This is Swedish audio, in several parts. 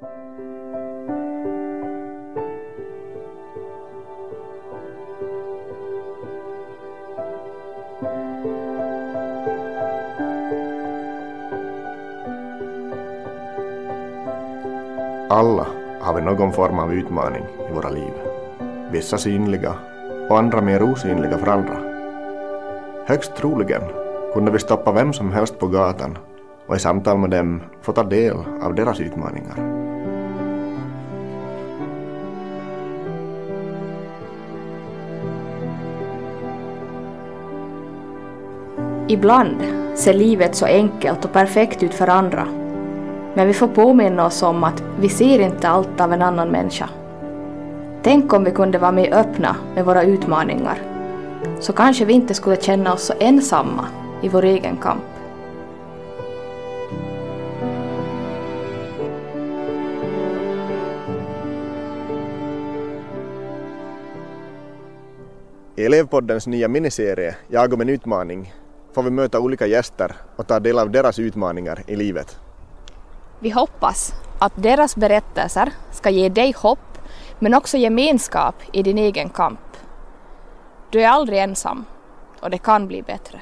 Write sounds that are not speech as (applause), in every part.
Alla har vi någon form av utmaning i våra liv. Vissa synliga och andra mer osynliga för andra. Högst troligen kunde vi stoppa vem som helst på gatan och i samtal med dem få ta del av deras utmaningar. Ibland ser livet så enkelt och perfekt ut för andra. Men vi får påminna oss om att vi ser inte allt av en annan människa. Tänk om vi kunde vara mer öppna med våra utmaningar. Så kanske vi inte skulle känna oss så ensamma i vår egen kamp. I Elevpoddens nya miniserie Jag om en utmaning får vi möta olika gäster och ta del av deras utmaningar i livet. Vi hoppas att deras berättelser ska ge dig hopp men också gemenskap i din egen kamp. Du är aldrig ensam och det kan bli bättre.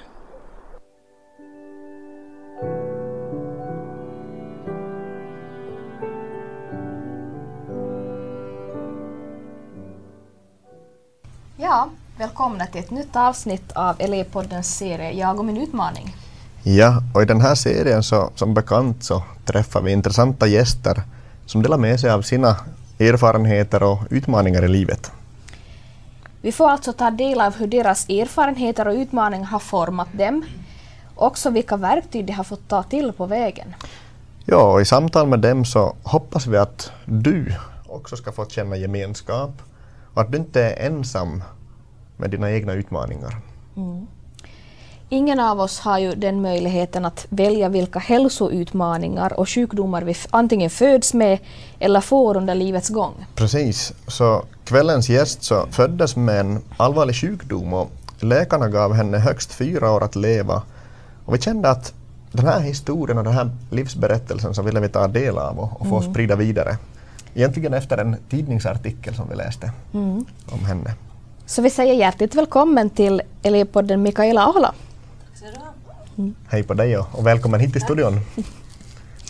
Ja, välkomna till ett nytt avsnitt av Elevpoddens serie Jag och min utmaning. Ja, och i den här serien så som bekant så träffar vi intressanta gäster som delar med sig av sina erfarenheter och utmaningar i livet. Vi får alltså ta del av hur deras erfarenheter och utmaningar har format dem. Också vilka verktyg de har fått ta till på vägen. Ja, och i samtal med dem så hoppas vi att du också ska få känna gemenskap och att du inte är ensam med dina egna utmaningar. Mm. Ingen av oss har ju den möjligheten att välja vilka hälsoutmaningar och sjukdomar vi antingen föds med eller får under livets gång. Precis, så kvällens gäst så föddes med en allvarlig sjukdom och läkarna gav henne högst fyra år att leva. Och vi kände att den här historien och den här livsberättelsen så ville vi ta del av och, och få mm. sprida vidare. Egentligen efter en tidningsartikel som vi läste mm. om henne. Så vi säger hjärtligt välkommen till elevpodden Mikaela Ahola. Mm. Hej på dig och, och välkommen hit till studion.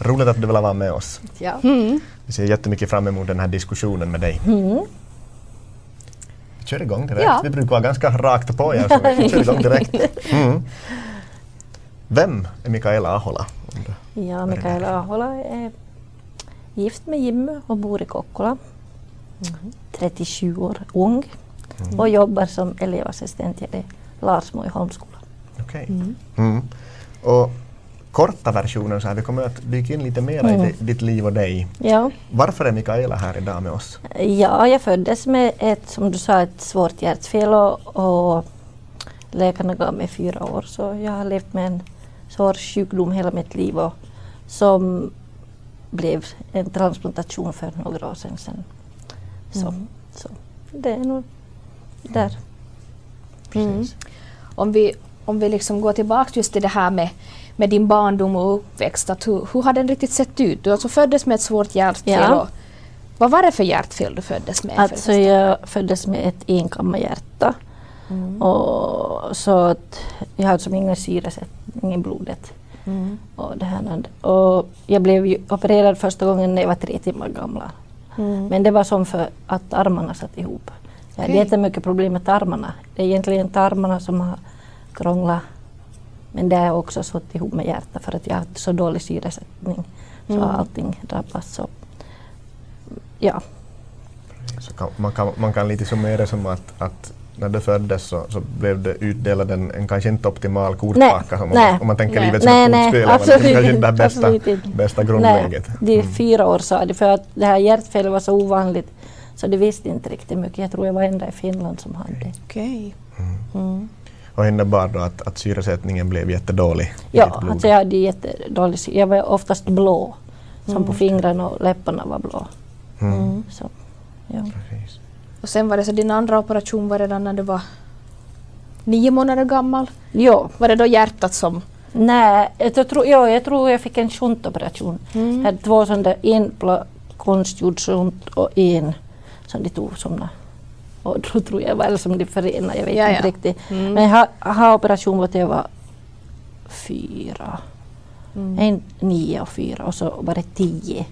Roligt att du vill vara med oss. Ja. Mm. Vi ser jättemycket fram emot den här diskussionen med dig. Mm. Vi kör igång direkt. Ja. Vi brukar vara ganska rakt på er, så vi kör igång direkt. (laughs) Mm. Vem är Mikaela Ahola? Ja, Mikaela Ahola är gift med Jimmy och bor i Kokkola. 37 mm. år, ung mm. och jobbar som elevassistent i Larsmo i Holmskolan. Okej. Okay. Mm. Mm. Och korta versionen så här, vi kommer att dyka in lite mer mm. i ditt liv och dig. Ja. Varför är Mikaela här idag med oss? Ja, jag föddes med ett, som du sa, ett svårt hjärtfel och, och läkarna gav mig fyra år så jag har levt med en svår sjukdom hela mitt liv och som blev en transplantation för några år sedan. sedan. Så, mm. så det är nog där. Mm. Om vi om vi liksom går tillbaka just till det här med, med din barndom och uppväxt, att hur, hur har den riktigt sett ut? Du alltså föddes med ett svårt hjärtfel. Ja. Vad var det för hjärtfel du föddes med? Alltså jag föddes med ett enkammarhjärta. Mm. Och så att jag hade som ingen syresättning i blodet. Mm. Och, det här, och jag blev ju opererad första gången när jag var tre timmar gammal. Mm. Men det var som för att armarna satt ihop. Jag hade okay. jättemycket problem med tarmarna. Det är egentligen tarmarna som har krångla. Men det har också suttit ihop med hjärtat för att jag har så dålig syresättning. Så mm. allting drabbas. Så, ja. Så kan, man, kan, man kan lite summera det som att, att när du föddes så, så blev det utdelat en, en kanske inte optimal kortpacka om, nej, om man tänker nej, livet som ett kortspel. Absolut, kanske inte det bästa, bästa grundläget. Nej, det är mm. fyra år sa de för att det här hjärtfelet var så ovanligt så de visste inte riktigt mycket. Jag tror jag var enda i Finland som hade det. Okay. Mm. Mm. Och innebar då att, att syresättningen blev jättedålig? Ja, alltså jag hade jättedålig. Jag var oftast blå. Som mm. på fingrarna och läpparna var blå. Mm. mm. Så, ja. Och sen var det så din andra operation var redan när du var nio månader gammal? Ja. Var det då hjärtat som Nej, jag tror, ja, jag tror jag fick en shuntoperation. Mm. Jag hade två sådana, en konstgjord sånt och en som de tog som och då tror jag var som de förenade, jag vet Ja, inte ja. riktigt. Mm. Men jag har, operation var jag var fyra. Mm. En nio och fyra och så var det tio.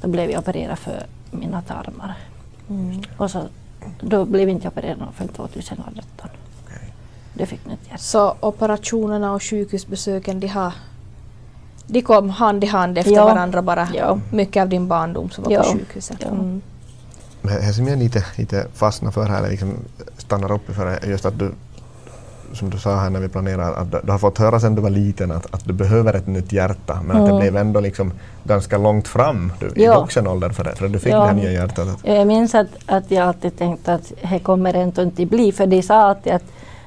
Då blev jag opererad för mina tarmar. Mm. Och så, då blev inte jag opererad förrän 2018. Okej. Det fick nytt hjärta. Så operationerna och sjukhusbesöken de har de kom hand i hand efter Ja. varandra bara. Ja. Mycket av din barndom som var Ja. på sjukhuset. Ja. Mm. Men det som jag lite, lite fastnar för här, eller liksom stannar upp för är just att du, som du sa här när vi planerade, att du, du har fått höra sedan du var liten att, att du behöver ett nytt hjärta, men att det Mm. blev ändå liksom ganska långt fram du, i Ja. vuxen ålder för, det, för att du fick Ja. det här nya hjärtat. Att, Jag minns att, att jag alltid tänkte att det kommer ändå inte bli, för de sa alltid att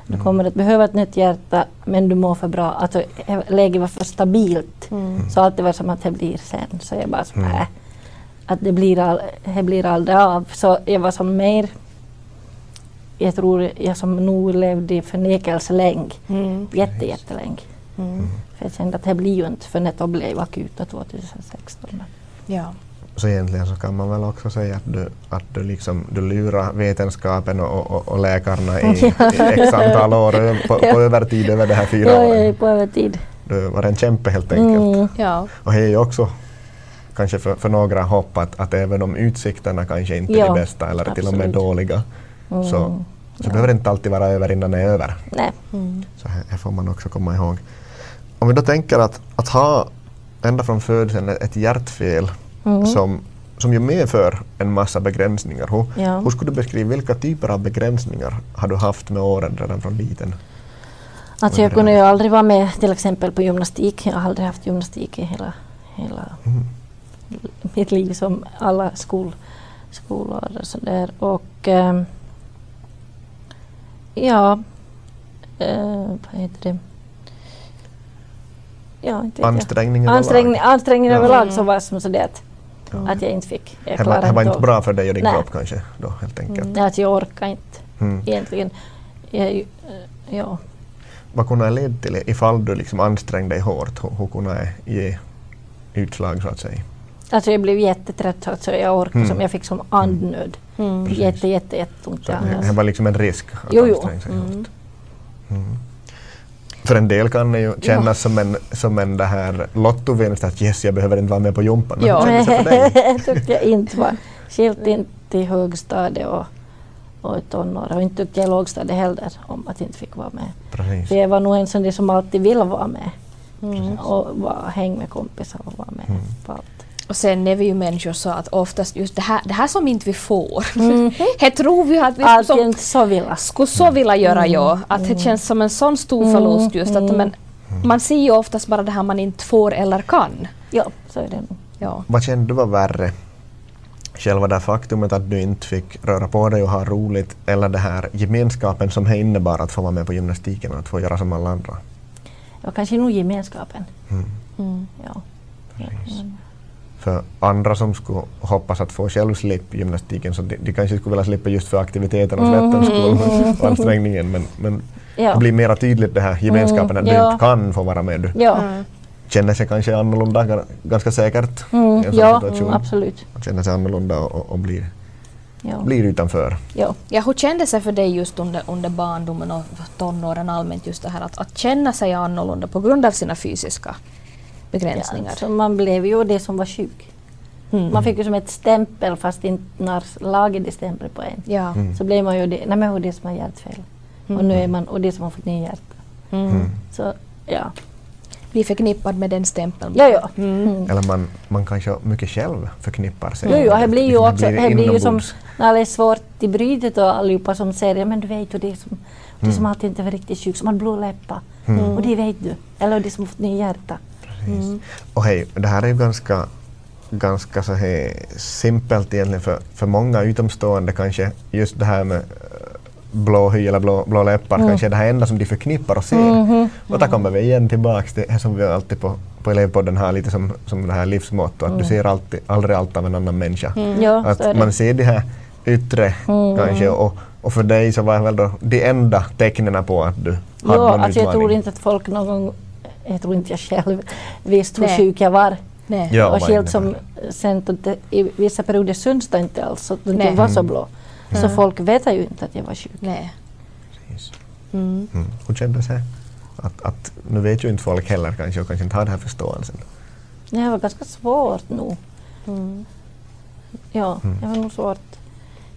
du kommer att behöva ett nytt hjärta men du mår för bra. Alltså eh, läget var för stabilt. Mm. Så alltid var som att det blir sen. Så jag bara så, Mm. Att det blir, all, det blir aldrig av. Så jag var som mer, jag tror jag som nog levde i förnekelse länge. Mm. Jätte, jättelänge. Mm. För jag kände att det blir ju inte för när det blev akut 2016. Ja. så egentligen så kan man väl också säga att du, att du, liksom, du lurar vetenskapen och, och, och läkarna i, (laughs) i x antal år på, på övertid över de här fyra Ja, åren. på övertid. Du var en kämpe helt enkelt. Mm. ja. Och det är ju också kanske för, för några hopp att, att även om utsikterna kanske inte är Ja, de bästa eller till och med absolut. dåliga så, så Mm. Ja. behöver det inte alltid vara över innan det är över. Nej. Mm. Så här, här får man också komma ihåg. Om vi då tänker att, att ha ända från födseln ett ett hjärtfel Mm. som, som ju medför en massa begränsningar. Hur, Ja. hur skulle du beskriva vilka typer av begränsningar har du haft med åren redan från liten? Alltså jag kunde ju aldrig vara med till exempel på gymnastik. Jag har aldrig haft gymnastik i hela, hela Mm. Mitt liv som alla skol, skolor och sådär. Och ehm, ja, eh, vad heter det? Ja, inte vet jag. Ansträngning överlag? Ansträngning, ansträngning Ja. överlag så var som sådär att, Ja. att jag inte fick. Jag Det var, klarade det var inte bra för dig och din Nej. kropp kanske då helt enkelt. Mm. Nej, att jag orkar inte Mm. egentligen. Jag, eh, ja. Vad kunde det leda till ifall du liksom ansträngde dig hårt? Hur, hur kunde det ge utslag så att säga? Alltså jag blev jättetrött så jag orkade Mm. som, jag fick som andnöd. Mm. Precis. Jätte, jätte, jätteont det, det var liksom en risk att Jo, jo. anstränga sig Mm. Mm. För en del kan det ju kännas som en, som en det här lottovinst att yes, jag behöver inte vara med på jumpan. Ja. det (laughs) tyckte jag inte var. Skilt inte i högstadiet och, och i tonåren och inte tyckte jag i lågstadiet heller om att jag inte fick vara med. Precis. För jag var nog en sån som alltid vill vara med Mm. och var, häng med kompisar och vara med Mm. på allt. Och sen är vi ju människor så att oftast just det här, det här som inte vi får, (laughs) Mm. det tror vi att vi som, Alltid så vilja. skulle så vilja göra Mm. ja. Att det känns som en sån stor Mm. förlust just att Mm. men, man ser ju oftast bara det här man inte får eller kan. Ja, så är det. Ja. Vad kände du var värre? Själva det faktumet att du inte fick röra på dig och ha roligt eller det här gemenskapen som det innebar att få vara med på gymnastiken och att få göra som alla andra? Ja, kanske nog gemenskapen. Mm. Mm. Ja. För andra som skulle hoppas att få själv slippa gymnastiken så de, de kanske skulle vilja slippa just för aktiviteten och svettens skull och ansträngningen men, men det Ja. blir mera tydligt det här gemenskapen att du ja. inte kan få vara med. Du Ja. Mm. känner sig kanske annorlunda ga- ganska säkert Mm, i en sån ja, situation. absolut. Att känna sig annorlunda och, och, blir, Ja. blir utanför. Ja. Ja, hur kändes det för dig just under, under barndomen och tonåren allmänt just det här att, att känna sig annorlunda på grund av sina fysiska begränsningar? Ja, så man blev ju det som var sjuk. Mm. Man fick ju som ett stämpel fast inte när laget de stämpel på en. Ja. Mm. Så blev man ju det, nej men det som har hjärtfel. Och nu är man, och det som har fått nya hjärta. Mm. Mm. Så ja. Bli förknippad med den stämpeln. Ja, ja. Mm. Mm. Eller man, man kanske mycket själv förknippar sig. Jo, jo, det blir ju också, det blir ju som när det är svårt i brytet och allihopa som säger ja men du vet ju det som, det Mm. som alltid inte var riktigt sjuk, som har blå läppar. Mm. Och det vet du. Eller det som har fått nya hjärta. Precis. Mm. Och hej, det här är ju ganska, ganska så här simpelt egentligen för, för många utomstående kanske just det här med eh, blå hy eller blå, blå läppar Mm. kanske är det här enda som de förknippar och ser. Mhm. Och där kommer vi igen tillbaks till det som vi alltid på, på elevpodden har lite som, som det här livsmotto att du ser alltid, aldrig allt av en annan människa. Mm. Ja, Att det. man ser de här yttre Mm. kanske och, och för dig så var väl då de enda tecknen på att du hade Ja, någon alltså jag tror utmaning. inte att folk någon gång, jag tror inte jag själv visste hur sjuk jag var. Nej. Ja, och skilt som sen i vissa perioder syns det inte alls så att det Nej. inte var så blå. Så Mm. folk vet ju inte att jag var sjuk. Nej. Mm. Mm. Hur kändes det? Att, att, nu vet ju inte folk heller kanske och kanske inte har den här förståelsen. Det var ganska svårt nog. Mm. Ja, Mm. det var nog svårt.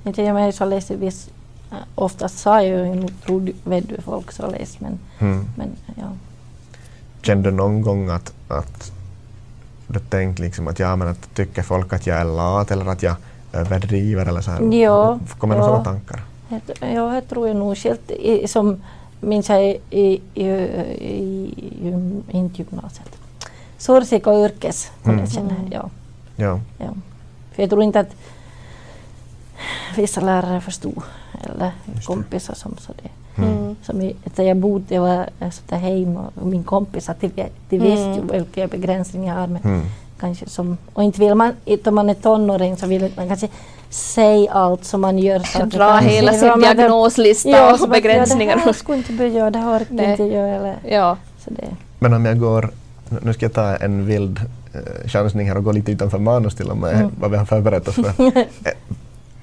Inte jag mig så läst viss, äh, oftast sa jag ju nog trodde vet du folk så läst men, Mm. men ja. Kände du någon gång att, att du tänkt liksom att, ja, men att tycker folk att jag är lat eller att jag överdriver eller så här? Ja, Kommer det ja. sådana tankar? Det, ja, det tror jag nog. Själv som minns jag i, i, i, i inte gymnasiet. Sorsik och yrkes Mm. mm. ja, Ja. ja. För jag tror inte att vissa lärare förstod, eller Just det. kompisar som sa det. Mm. Som i, att jag bodde, jag var där hemma och min kompis att de, de visste ju Mm. vilka begränsningar jag har. Men Mm. kanske som, och inte vill man, inte om man är tonåring så vill man kanske säga allt som man gör. saker Dra kanske. hela sin diagnoslista Ja, och som begränsningar. Ja, det här skulle inte börja göra, det här orkar Nej. inte göra. Eller, Ja. så det, Men om jag går, nu ska jag ta en vild eh, chansning här och gå lite utanför manus till och med Mm. vad vi har förberett oss för. (laughs)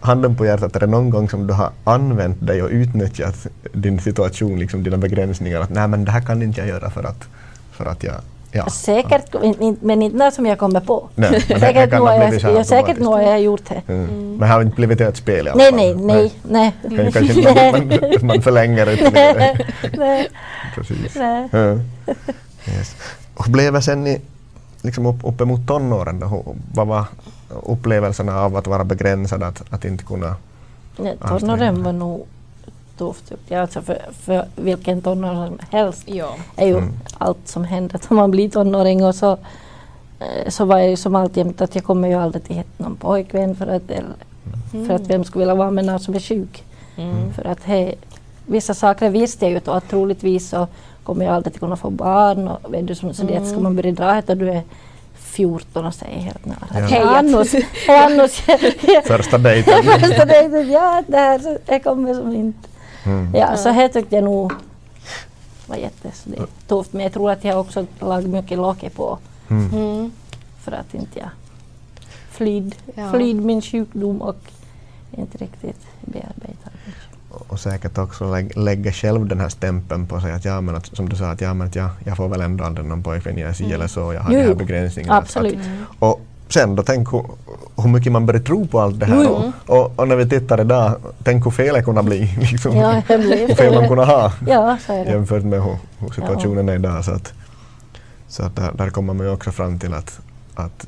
Handen på hjärtat, är det någon gång som du har använt dig och utnyttjat din situation, liksom dina begränsningar? Att nej men det här kan inte jag göra för att, för att jag... Ja. Säkert, in- men inte något som jag kommer på. Nej, (laughs) säkert nog jag, här ja, säkert nog har jag gjort det. Mm. Men det har inte blivit ett spel i alla Nej, fall? nej, nej, nej. Kanske inte (laughs) man, man, man förlänger (laughs) ytterligare. nej, Precis. nej. Ja. Yes. Och blev det sen i, liksom upp, uppemot tonåren då, vad var upplevelserna av att vara begränsad, att, att inte kunna... nej tonåren var nog tufft. tyckte jag. Alltså för, för vilken tonåring som helst Ja. är ju Mm. allt som händer när man blir tonåring. Och så, eh, så var jag ju som alltid att jag kommer ju aldrig till hitta någon pojkvän för att, eller, för att vem skulle vilja vara med någon som är sjuk. Mm. För att he, vissa saker visste jag ju då att troligtvis så kommer jag aldrig att kunna få barn. Och, vet du, som, så det att ska man börja dra och du är 14 och säger helt nära. Ja. Hej, och annars Första dejten. (laughs) första dejten, ja det här så- det kommer som inte. Mm. Ja, så här tyckte jag nog var jättetufft. Men jag tror att jag också lag mycket locket på Mm. Mm. för att inte jag flyd, Ja. flyd min sjukdom och inte riktigt bearbetad. Och säkert också lä lägga själv den här stämpeln på sig att ja men att, som du sa att ja men att jag, jag får väl ändå aldrig någon pojkvän, jag är si eller så, jag har Jo, de här begränsningarna. Absolut. Att, och sen då tänk hur, hur mycket man börjar tro på allt det här. Och, och, och när vi tittar idag, tänk hur fel det kunde bli. (laughs) Liksom. Ja, hur fel man kunde ha. Ja, jämfört med hur, hur situationen är idag. Så att, så att där, där kommer man ju också fram till att, att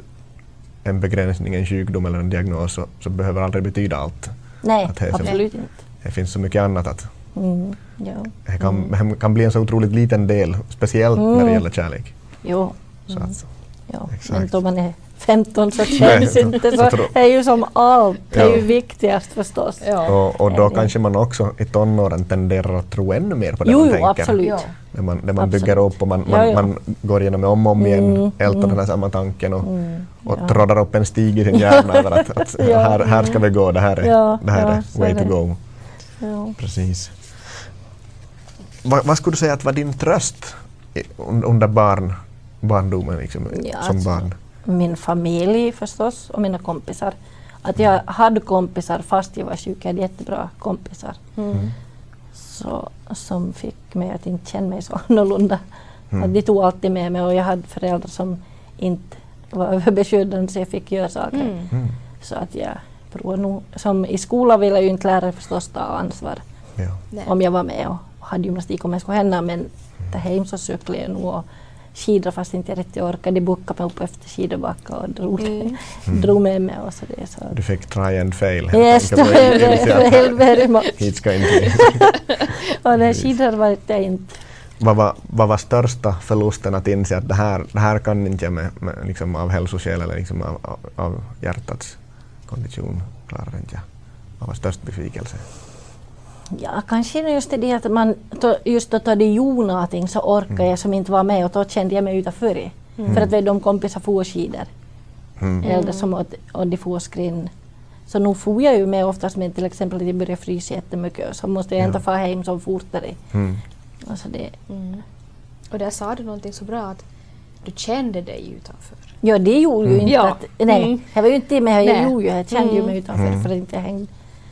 en begränsning, en sjukdom eller en diagnos så, så behöver aldrig betyda allt. Nej, absolut inte. Det finns så mycket annat att Mm, ja. det kan, det kan bli en så otroligt liten del, speciellt när det Mm. gäller kärlek. Jo, Så att, ja. Exakt. men då man är 15 så Nej, känns så- inte så Det är ju som allt, det är ju viktigast förstås. Ja. och, och då Ja, kanske man också i tonåren tenderar att tro ännu mer på det Jo, man jo, tänker. absolut. Ja. När man, när man Absolut. bygger upp och man, man, Ja, ja. man går igenom om och om igen, Mm, ältar mm. den här samma tanken och, Mm, och ja. trådar upp en stig i sin (laughs) hjärna att, att Ja. här, här ska vi gå, det här är, Ja, det här ja, är way är to det. go. Ja. Precis. Va, vad skulle du säga att var din tröst under barn, barndomen liksom, Ja, som alltså, barn? Min familj förstås och mina kompisar. Att jag hade kompisar fast jag var sjuk. Jag hade jättebra kompisar. Mm. Så, som fick mig att inte känna mig så (laughs) annorlunda. Mm. Att de tog alltid med mig och jag hade föräldrar som inte var (laughs) överbeskyddande så jag fick göra saker. Mm. Mm. Så att jag tror nog, som i skolan ville ju inte lärare förstås ta ansvar Ja. Om jag var med och hade gymnastik om jag skulle hända men där hem så cyklade jag nog och skidor fast inte jag riktigt orkade. De bockade mig upp efter skidbacka och drog, Mm. (laughs) drog med mig och så det. Så. Du fick try and fail. helt Yes, det enkelt. Initialt. very, much. Hit ska inte. (laughs) Och när skidor var det inte. vad, var, vad var största förlusten att inse att det här, det här kan inte jag med, med, liksom av hälsoskäl eller liksom av, av, av hjärtats kondition klarar inte jag. Vad var störst besvikelse? Ja, kanske just det att man då- just då de gjorde någonting så orkade jag som inte var med och då kände jag mig utanför. För att de kompisar får skidor. Mm. Eller som att, och de får skrin. Så nu får jag ju med oftast med till exempel att det börjar frysa jättemycket så måste jag ändå Ja. få hem som fortare. Mm. Alltså det, Mm. Och där sa du någonting så bra att du kände dig utanför. Ja, det gjorde ju inte Ja. att... Nej, Mm. jag var ju inte men jag Nej. gjorde ju, jag kände ju Mm. mig utanför Mm. för att inte jag hängde,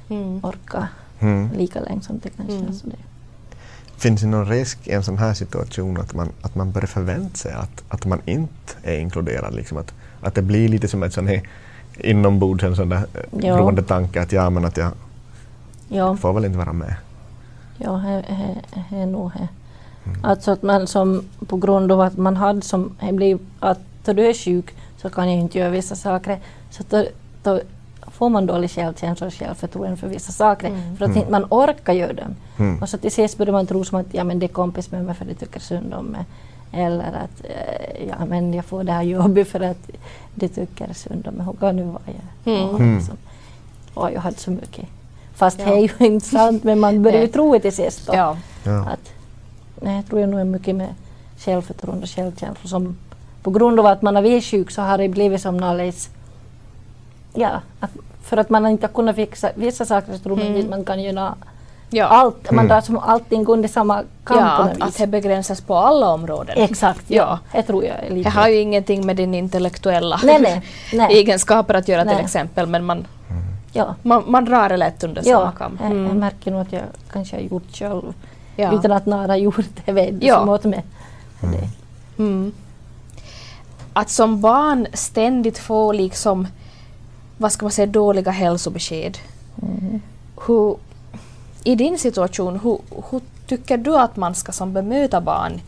Mm. orka Mm. lika länge som det kanske. Mm. Så det. Finns det någon risk i en sån här situation att man, att man börjar förvänta sig att, att man inte är inkluderad? Liksom att, att det blir lite som ett sån här inombords en sån där Ja. ja. groende tanke att ja men att jag Ja, får väl inte vara med. ja det är nog det. Alltså att man som på grund av att man hade som, det blir att då du är sjuk så kan jag inte göra vissa saker. Så då, då får man dålig självkänsla och självförtroende för vissa saker. Mm. För att inte man orkar göra dem. Mm. Och så till sist börjar man tro som att ja, men det är kompis med mig för att de tycker synd om mig. Eller att eh, ja, men jag får det här jobbet för att de tycker synd om mig. Hur kan nu vara jag? Mm. Och, Mm. liksom, och jag hade så mycket. Fast Ja. det är ju inte sant men man börjar ju tro det till sist. Då. Ja. Att, nej, jag tror jag nog är mycket med självförtroende och självkänsla som på grund av att man har varit sjuk så har det blivit som någonstans Ja, att för att man inte har kunnat fixa vissa saker så tror man Mm. att man kan göra Ja. allt. Man Mm. drar som allting under samma kamp ja, att, något att det begränsas på alla områden. Exakt, ja. Ja. Det tror jag är lite... Det har ju ingenting med din intellektuella Nej, nej, (laughs) nej. egenskaper att göra till Nej. exempel men man, ja. man, man drar det lätt under samma Ja, kam. jag, jag Mm. märker nog att jag kanske har gjort själv Ja. utan att några har gjort det. Vet Ja. som åt mig. Det. Mm. Att som barn ständigt få liksom, vad ska man säga, dåliga hälsobesked. Mm. Hur, I din situation, hur, hur tycker du att man ska som bemöta barn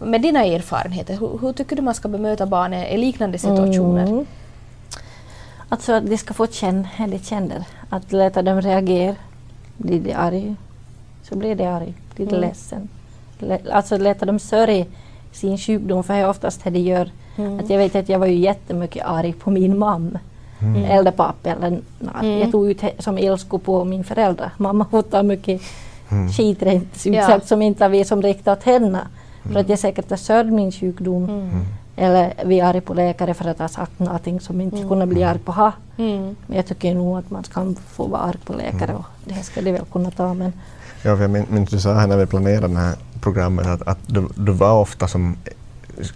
med dina erfarenheter? Hur, hur tycker du man ska bemöta barn i liknande situationer? Mm. Alltså att de ska få känna det de känner. Att låta dem reagera. Blir de arg så blir de arg. Blir de Mm. ledsen. Le- Alltså låta dem sörja sin sjukdom för det är oftast det de gör. Mm. Att jag vet att jag var ju jättemycket arg på min mamma. Mm. Eller pappa. Eller, Mm. Jag tog ut som ilsko på min föräldrar. Mamma ta mycket Mm. skit rent ut Ja. som inte vi som riktat henne. För att jag säkert har sörd min sjukdom. Mm. Eller vi är arga på läkare för att ha sagt någonting som inte Mm. kunde bli arg på ha. Mm. Men jag tycker nog att man ska få vara arg på läkare och det ska de väl kunna ta. Men Ja, för jag min- minns du sa här när vi planerade det här programmet att, att du, du var ofta som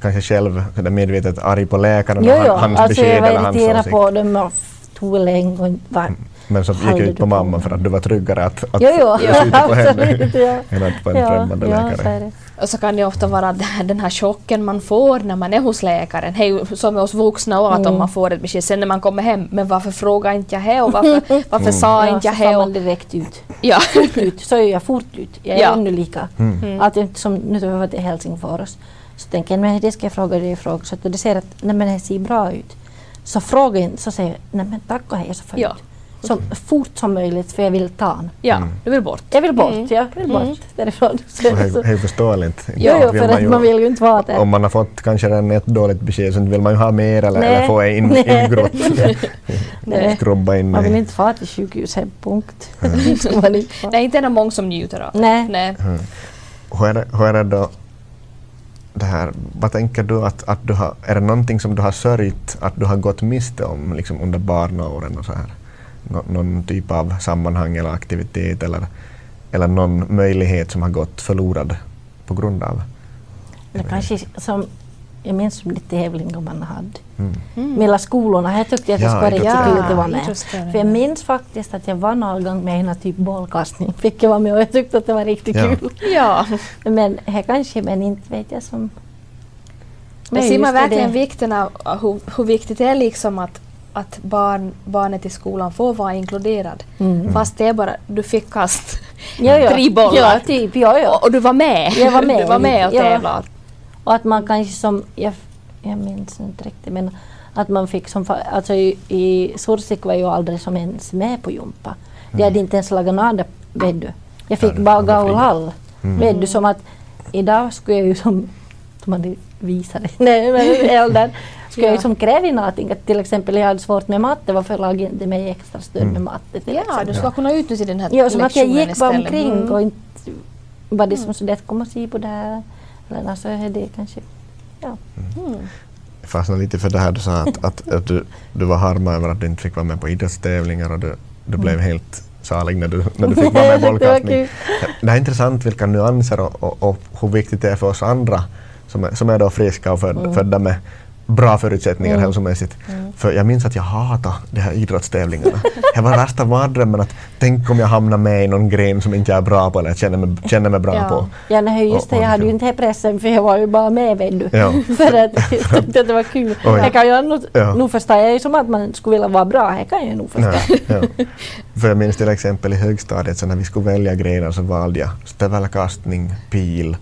kanske själv medvetet arg på läkaren jo, och han- hans alltså besked jag var eller hans irriterad åsikt. på dem och tog länge och inte var... Men så gick ut på mamma för att du var tryggare att, att Jo, jo, skjuta på (laughs) henne absolut. Ja. än att på en Ja, främmande ja, så läkare. det. Och så kan det ofta vara den här, den här chocken man får när man är hos läkaren. Det ju som med oss vuxna och att Mm. om man får ett besked sen när man kommer hem, men varför frågar inte jag det och varför, (laughs) varför sa Ja, inte så jag får det? man och- direkt ut. (laughs) Ja. Fort ut, så är jag fort ut. Jag är Ja. ännu lika. Mm. Mm. Att inte som nu var till Helsingfors så tänker jag men det ska jag fråga dig fråga så att du ser att nej men det ser bra ut. Så fråga inte så säger jag nej men tack och hej så får jag Ja. Så fort som möjligt för jag vill ta den. ja, Mm. du vill bort. Jag vill bort, Mm. jag vill bort Mm. därifrån. Så, Och så, det är förståeligt. jo, jo, för att ju- man vill ju inte vara där. Om man har fått kanske redan ett dåligt besked så vill man ju ha mer eller, Nej. eller få in, (laughs) Nej. ingrott. (laughs) Nej. Skrubba in Man vill i. inte fara till sjukhuset, punkt. (laughs) Det ska man inte. Nej, inte är det många som njuter av. Nej. Nej. Mm. Hur är det, hur är det då det här, vad tänker du att, att du har, är det någonting som du har sörjt att du har gått miste om liksom under barnaåren och så här? Nå, någon typ av sammanhang eller aktivitet eller, eller någon möjlighet som har gått förlorad på grund av? Det kanske som, jag minns de tävlingar man hade. Mm. Mm. Mellan skolorna, jag tyckte att det Ja, skulle vara riktigt kul att vara med. För jag ja. minns faktiskt att jag var någon gång med i en typ bollkastning. (laughs) Fick jag vara med och jag tyckte att det var riktigt Ja. kul. Ja, Men här kanske, men inte vet jag som... men ser man verkligen det. vikten av hur, hur viktigt det är liksom att, att barn, barnet i skolan får vara inkluderad. Mm. Fast det är bara, du fick kast Ja, ja. tre bollar. Ja, typ. Ja, ja. Och, och du var med. Jag var med (laughs) Du var med och lite, ja. tävlade. Och att man kanske som, jag, jag minns inte riktigt, men att man fick som, alltså i, i Sursik var jag aldrig som ens med på jumpa. De hade inte ens lagat nada, vet du. Jag fick Ja, bara gaulhall. Mm. Vet du, som att idag skulle jag ju som, som hade visat det, nej men äldre, skulle jag Ja. ju som kräva någonting. Att till exempel jag hade svårt med matte, varför lagade inte mig extra stöd Mm. med matte till Ja, du ska kunna utnyttja den här Ja, som att jag lektionen gick bara istället. omkring Mm. och inte var det som så det kom och se på det här. Eller alltså, det kanske, ja. Mm. Jag fastnade lite för det här du sa att, att, att du, du var harma över att du inte fick vara med på idrottstävlingar och du, du blev helt salig när du, när du fick vara med i (laughs) bollkastning. Det är intressant vilka nyanser och, och, och hur viktigt det är för oss andra som är, som är då friska och föd, Mm. födda med, bra förutsättningar mm. hälsomässigt. Mm. För jag minns att jag hatade de här idrottstävlingarna. det var värsta mardrömmen att tänk om jag hamnar med i någon gren som inte jag är bra på eller känner mig, känner mig bra ja. på. Ja, nej, just det. Jag hade ju inte pressen för jag var ju bara med vet du. Ja. (laughs) för att jag tyckte att det var kul. Oj. Jag kan ju nog, ja. nog förstå, jag ju som att man skulle vilja vara bra. Det kan jag nog förstå. Ja, ja. För jag minns till exempel i högstadiet så när vi skulle välja grenar så valde jag stövelkastning, pil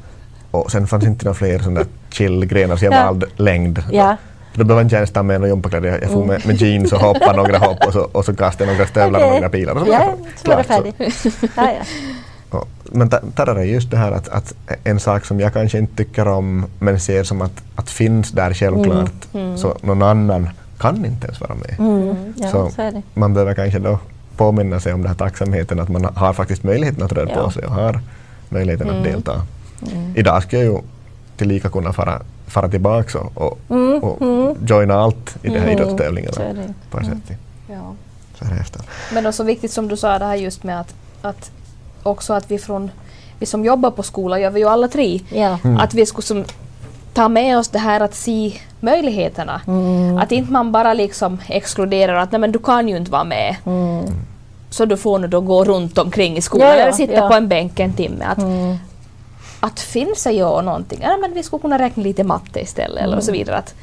och sen fanns inte några fler sådana chill-grenar så jag ja. valde längd. Ja. Då behöver jag inte ens ta med några gympakläder. Jag, jag får med, med jeans och hoppar några hopp och så, och så kastar jag några stövlar okay. och några pilar. Och så ja, så var det färdigt. ja, ja. men där är just det här att, att, en sak som jag kanske inte tycker om men ser som att, att finns där självklart mm. Mm. så någon annan kan inte ens vara med. Mm. Ja, så, så man behöver kanske då påminna sig om den här tacksamheten att man har faktiskt möjligheten att röra på sig och har möjligheten att mm. delta. Mm. Idag ska jag ju tillika kunna fara, fara tillbaka och, och, mm. och mm. joina allt i de här mm. idrottstävlingarna på ett sätt. Ja. Så här efter. Men också viktigt som du sa det här just med att, att också att vi från vi som jobbar på skolan gör vi ju alla tre. Ja. Mm. Att vi skulle som ta med oss det här att se möjligheterna. Mm. Att inte man bara liksom exkluderar att nej men du kan ju inte vara med. Mm. Så du får nu då gå runt omkring i skolan ja, ja, eller sitta ja. på en bänk en timme. Att, mm att finns ju någonting, ja, men vi skulle kunna räkna lite matte istället mm. eller så vidare. Att,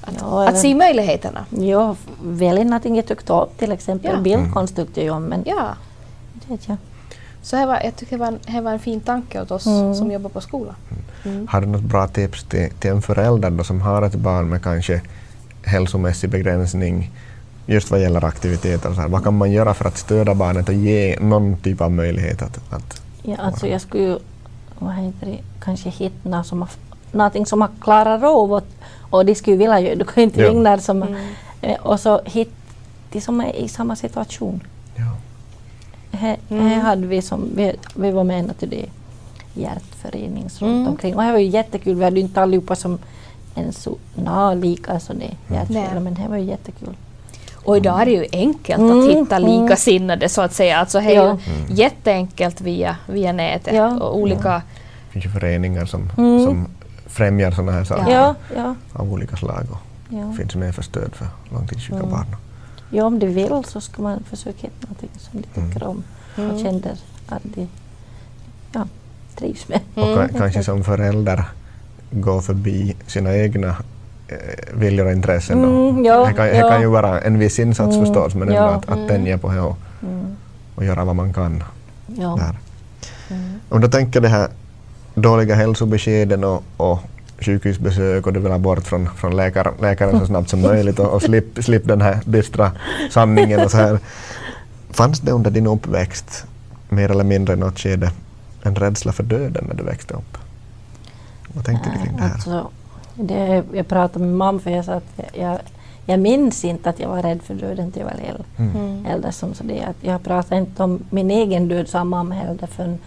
att, ja, att se möjligheterna. Ja, välja någonting jag tyckte om, till exempel ja. bildkonst tyckte jag om. Men ja. det jag. Så det var, jag tycker det var, en, det var en fin tanke åt oss mm. som jobbar på skolan. Mm. mm. Har du något bra tips till, till en förälder då, som har ett barn med kanske hälsomässig begränsning just vad gäller aktiviteter? Så här, vad kan man göra för att stödja barnet och ge någon typ av möjlighet att, att Ja, alltså jag skulle vad heter det, kanske hitta som har, någonting som har klarat av och, och de skulle vilja göra, du kan inte ja. ringa som mm. Eh, och så hitta de som är i samma situation. Ja. Här, mm. här hade vi som, vi, vi var med till det hjärtförening runt mm. omkring och det var ju jättekul, vi hade ju inte allihopa som en så lika som det hjärtförening, men det var ju jättekul. Och idag är det ju enkelt mm, att hitta mm. likasinnade så att säga. Alltså det är ja. ju jätteenkelt via, via nätet ja. och olika... Ja. Det finns ju föreningar som, mm. som främjar sådana här saker ja. Ja. av olika slag och ja. finns med för stöd för långtidssjuka mm. barn. Ja, om de vill så ska man försöka hitta någonting som de tycker mm. om och mm. känner att de ja, trivs med. Och kanske som förälder gå förbi sina egna viljor och intressen. Mm, ja, det, kan, det kan ju vara en viss insats mm, förstås men ändå ja, att, att tänja på det och, mm. och göra vad man kan. Där. Mm. Om du tänker det här dåliga hälsobeskeden och, och sjukhusbesök och du vill ha bort från, från läkar, läkaren så snabbt som möjligt och, och slipp, (laughs) slipp den här dystra sanningen och så här. Fanns det under din uppväxt mer eller mindre i något skede en rädsla för döden när du växte upp? Vad tänker du kring det här? Alltså, det, jag pratade med mamma för jag sa att jag, jag minns inte att jag var rädd för döden till jag var äldre. Mm. mm. äldre som så det, att jag pratade inte om min egen död, sa mamma heller, förrän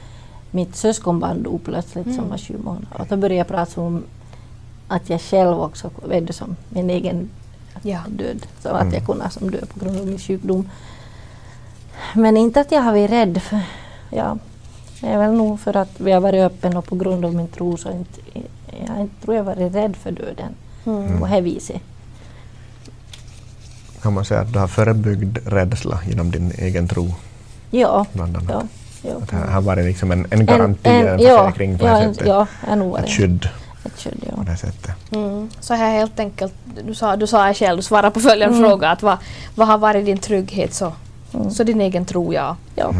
mitt syskonbarn dog plötsligt mm. som var sju månader. Och då började jag prata om att jag själv också vet som min egen ja. död. Så mm. att jag kunde som dö på grund av min sjukdom. Men inte att jag har varit rädd. För, ja, det är väl nog för att vi har varit öppna och på grund av min tro så inte, jag tror jag varit rädd för döden mm. på det viset. Kan man säga att du har förebyggd rädsla genom din egen tro? Ja. Bland annat. ja, ja. Att det har varit liksom en, en garanti, en, en, en försäkring på ja, det sättet? Ja, en ett skydd. Ett skydd ja. på det sättet. Mm. Så här helt enkelt, du sa, du sa själv, du svarade på följande mm. fråga, att vad, vad har varit din trygghet så, mm. så din egen tro ja. ja.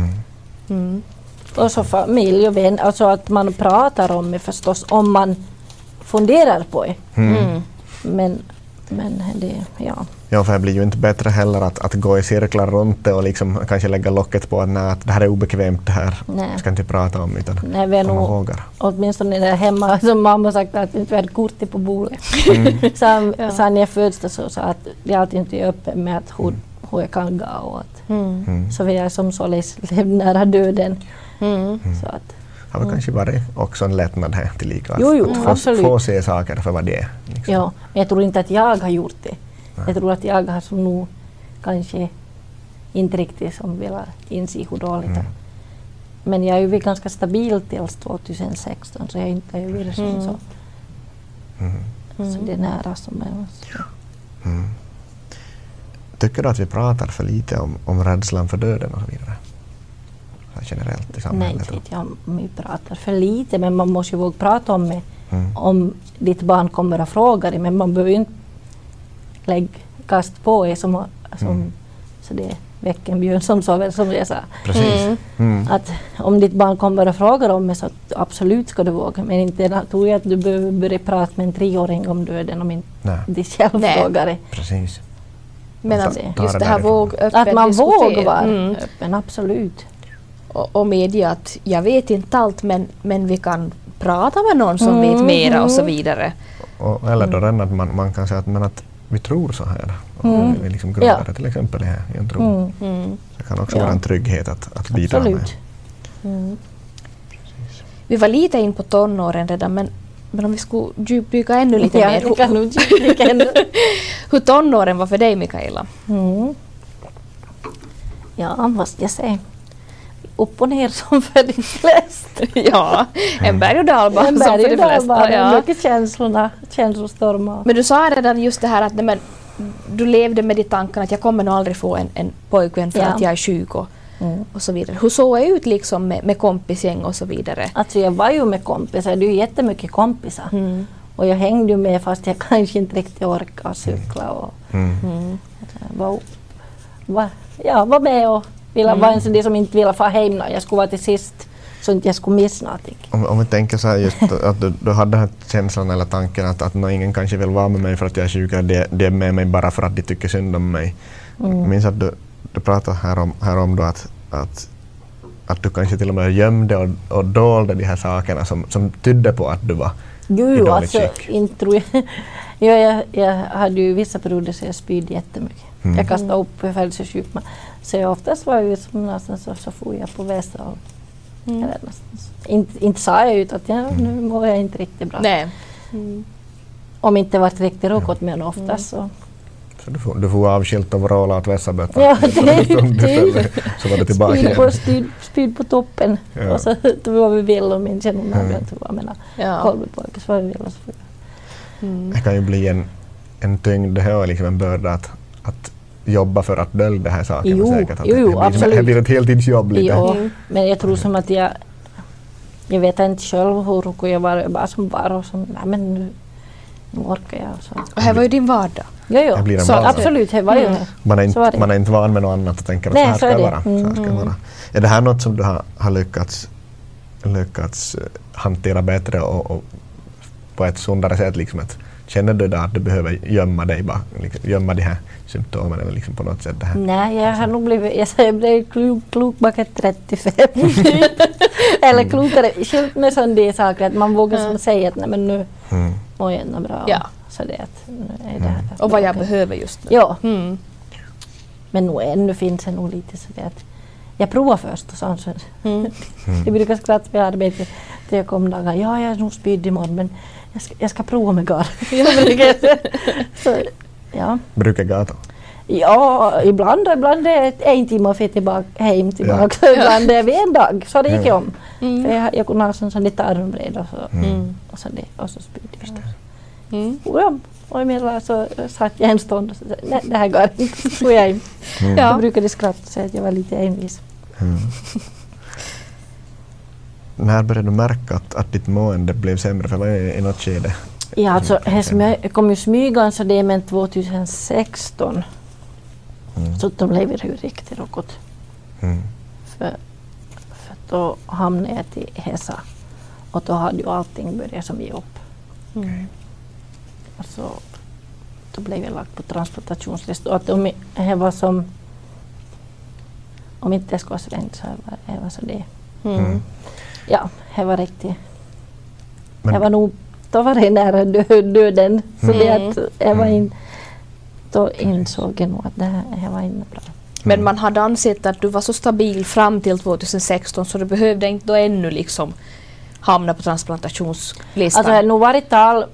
Mm. Mm. Och så familj och vänner, alltså att man pratar om det förstås, om man funderar på det. Mm. mm. Men, men det, ja. Ja, för det blir ju inte bättre heller att, att gå i cirklar runt det och liksom kanske lägga locket på att, nej, att det här är obekvämt det här. Nej. Jag ska inte prata om utan nej, vi är nog, vågar. Åtminstone där hemma (laughs) som mamma sagt att inte vi hade kortet på bordet. Mm. (laughs) så ja. så när jag föddes så sa att det alltid inte är öppet med att hur, hur jag kan gå och att, mm. mm. så vi är som således levt (laughs) nära döden. Mm. Så att, har väl mm. kanske varit också en lättnad här tillika. Jo, jo, att få, få se saker för vad det är. Liksom. Ja, men jag tror inte att jag har gjort det. Nej. Jag tror att jag har som nog kanske inte riktigt som velat inse hur dåligt mm. Men jag är ju ganska stabil tills 2016 så jag inte är ju mm. så. Mm. Mm. Så det är nära som är. Mm. Tycker du att vi pratar för lite om, om rädslan för döden och så vidare? Generellt i samhället? Nej, inte jag om vi pratar för lite, men man måste ju våga prata om det. Mm. Om ditt barn kommer och frågar dig, men man behöver ju inte lägga kast på er som, som mm. så det väcker en björn som sover, som jag sa. Precis. Mm. Mm. Att om ditt barn kommer och frågar om det så absolut ska du våga. Men inte tror jag att du behöver börja prata med en treåring om döden om inte de själv frågar det. Precis. Men att just det här våg Att man vågar vara mm. öppen, absolut. Och, och medge att jag vet inte allt men, men vi kan prata med någon som mm. vet mera och så vidare. Och, eller då mm. att man, man kan säga att, men att vi tror så här. Mm. Vi liksom grundar det till exempel i en tro. Mm. Mm. Det kan också ja. vara en trygghet att, att bidra Absolut. med. Mm. Vi var lite in på tonåren redan men, men om vi skulle djupdyka ännu lite ja, mer. Kan nog djupdyka ännu. (laughs) Hur tonåren var för dig Mikaela? Mm. Ja, vad måste jag säga? Upp och ner (laughs) som för de flesta. ja, en berg och dalbana som för de flesta. Ja. Mycket känslorna, känslostormar. Men du sa redan just det här att nej, men, du levde med de tankarna att jag kommer nog aldrig få en, en pojkvän för ja. att jag är sjuk och, mm. och så vidare. Hur såg jag ut liksom med, med kompisgäng och så vidare? Alltså jag var ju med kompisar, det är ju jättemycket kompisar. Mm. Och jag hängde ju med fast jag (laughs) kanske inte riktigt orkade cykla. Och, mm. mm. Var, var, ja, var med och ville mm. vara en sån som inte ville få hem när jag skulle vara till sist så inte jag skulle missa någonting. Om, om vi tänker så här just (laughs) att du, du hade den här känslan eller tanken att, att ingen kanske vill vara med mig för att jag är sjuk eller de, är med mig bara för att de tycker synd om mig. Mm. minns att du, du pratade härom, härom då att, att, att du kanske till och med gömde och, och dolde de här sakerna som, som tydde på att du var jo, i dåligt alltså, skick. Inte tror jag. Ja, jag, jag hade ju vissa perioder så jag spydde jättemycket. Mm. Jag kastade upp, jag födelsesjuk. Så jag oftast var jag som någonstans så, så for jag på väster. Mm. Inte, inte sa jag ut att ja, nu mår jag inte riktigt bra. Nej. Mm. Om inte varit riktigt råkot men oftast så. Så du får, du får avskilt och vråla åt vässabötta? Ja, (laughs) det, typ. Så var det tillbaka spyd på, spyd, spyd på toppen. Ja. Och så (laughs) då var vi vill och jag nog när jag var med kolvpojke så var vi vill. Mm. Det kan ju bli en, en tyngd, det här är liksom en börda att, att jobba för att dölja de här sakerna jo, säkert. Att jo, det, blir, det blir ett heltidsjobb lite. Jo, mm. men jag tror som att jag jag vet inte själv hur jag var, jag bara som var och som, nej men nu, nu orkar jag. Så. Och här var ju din vardag. Jo, jo. Så absolut, det var ju mm. man, är inte, man är inte van med något annat och tänker att nej, så här ska det vara. Mm. Så ska vara. Är det här något som du har, har lyckats, lyckats eh, hantera bättre och, och på ett sundare sätt? Liksom ett, Känner du då att du behöver gömma dig, bara, liksom, gömma de här symptomen eller liksom på något sätt? Det här? Nej, jag har nog blivit, jag, jag blev klok, klok baka (laughs) 35. eller klokare, själv med sådana saker att man vågar mm. säga att nej, men nu mm. mår jag ändå bra. Ja. Så det att, är det här mm. Och vad jag behöver just nu. Ja. Mm. Men nu ännu finns det nog lite så det att jag provar först och sånt. Så mm. (laughs) jag brukar skratta vid arbetet till jag kom dagar. Ja, jag är nog spydd imorgon men jag ska, jag ska prova med gar. (laughs) (laughs) så, ja. Brukar gata? Ja, ibland, ibland är det en timme och tillbaka, hem tillbaka. Ja. (laughs) ibland är det en dag. Så det gick om. Mm. Jag, jag kunde ha sån lite armbred och så, mm. och så, det, och så spydde jag. Mm. Och, och emellan så satt jag en stund och sa nej det här går inte. Så jag hem. Mm. Ja. Då brukade skratta och säga att jag var lite envis. Mm. När började du märka att, att ditt mående blev sämre? För var det i något skede? Ja, alltså, det kom ju smygande så det är men 2016. Mm. Så då blev det ju riktigt rockot. Mm. För, för då hamnade jag till Hesa och då hade ju allting börjat som ge upp. Mm. Och så, då blev jag lagd på transplantationslistan. Om det var som om inte det skulle ha svängt så var det var så det. Mm. Mm. Ja, det var riktigt. Men, jag var nog, då var det nära döden. Så mm. det att jag var in, då insåg jag nog att det här var inte bra. Men man hade ansett att du var så stabil fram till 2016 så du behövde inte då ännu liksom hamna på transplantationslistan? Alltså det har nog varit tal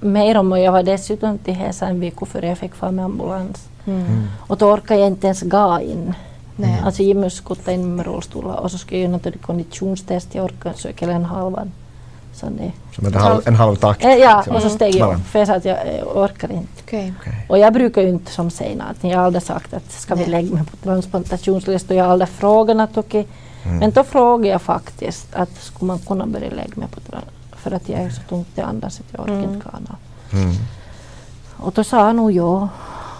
mer om och jag var dessutom till Hesa en vecka före jag fick fara med ambulans. Mm. Mm. Och då orkade jag inte ens gå in. Nej. Alltså Jimmy skutta in med rullstolar och så skulle jag göra något konditionstest, jag orkade söka en halvan. Som, det. som en, halv, en halv takt? Eh, ja, och så steg jag upp för jag sa att jag, jag orkar inte. Okay. Okay. Och jag brukar ju inte som säga något. Jag har aldrig sagt att ska vi lägga mig på transplantationslistan. Jag har aldrig frågat något. Okay. Mm. Men då frågade jag faktiskt att skulle man kunna börja lägga mig på för att jag är så tungt i andas att jag orkar mm. inte kana. Mm. Och då sa han nog ja.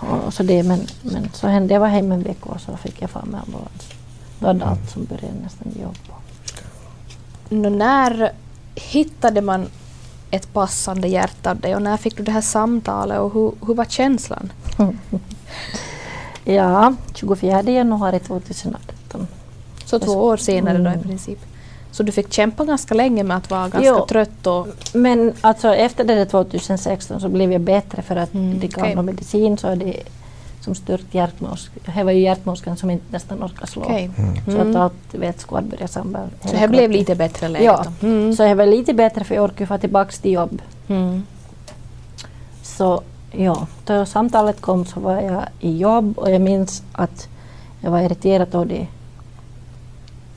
Och så det, men, men så hände jag var hemma en vecka och så fick jag fram med ambulans. Då hade mm. allt som började nästan jobba. Nå, när hittade man ett passande hjärta av dig och när fick du det här samtalet och hur, hur var känslan? (laughs) ja, 24 januari 2018. Så två år senare då i mm. princip? Så du fick kämpa ganska länge med att vara ganska jo, trött? Och men alltså efter det där 2016 så blev jag bättre för att mm, det gav okay. medicin så det som styrt hjärtmås. Det var ju hjärtmåskan som inte nästan orkade slå. Okay. Mm. Så att mm. allt vätskor började samla. Så det blev lite bättre läget? Ja, mm. så det var lite bättre för jag orkade få tillbaka till jobb. Mm. Så ja, då samtalet kom så var jag i jobb och jag minns att jag var irriterad av det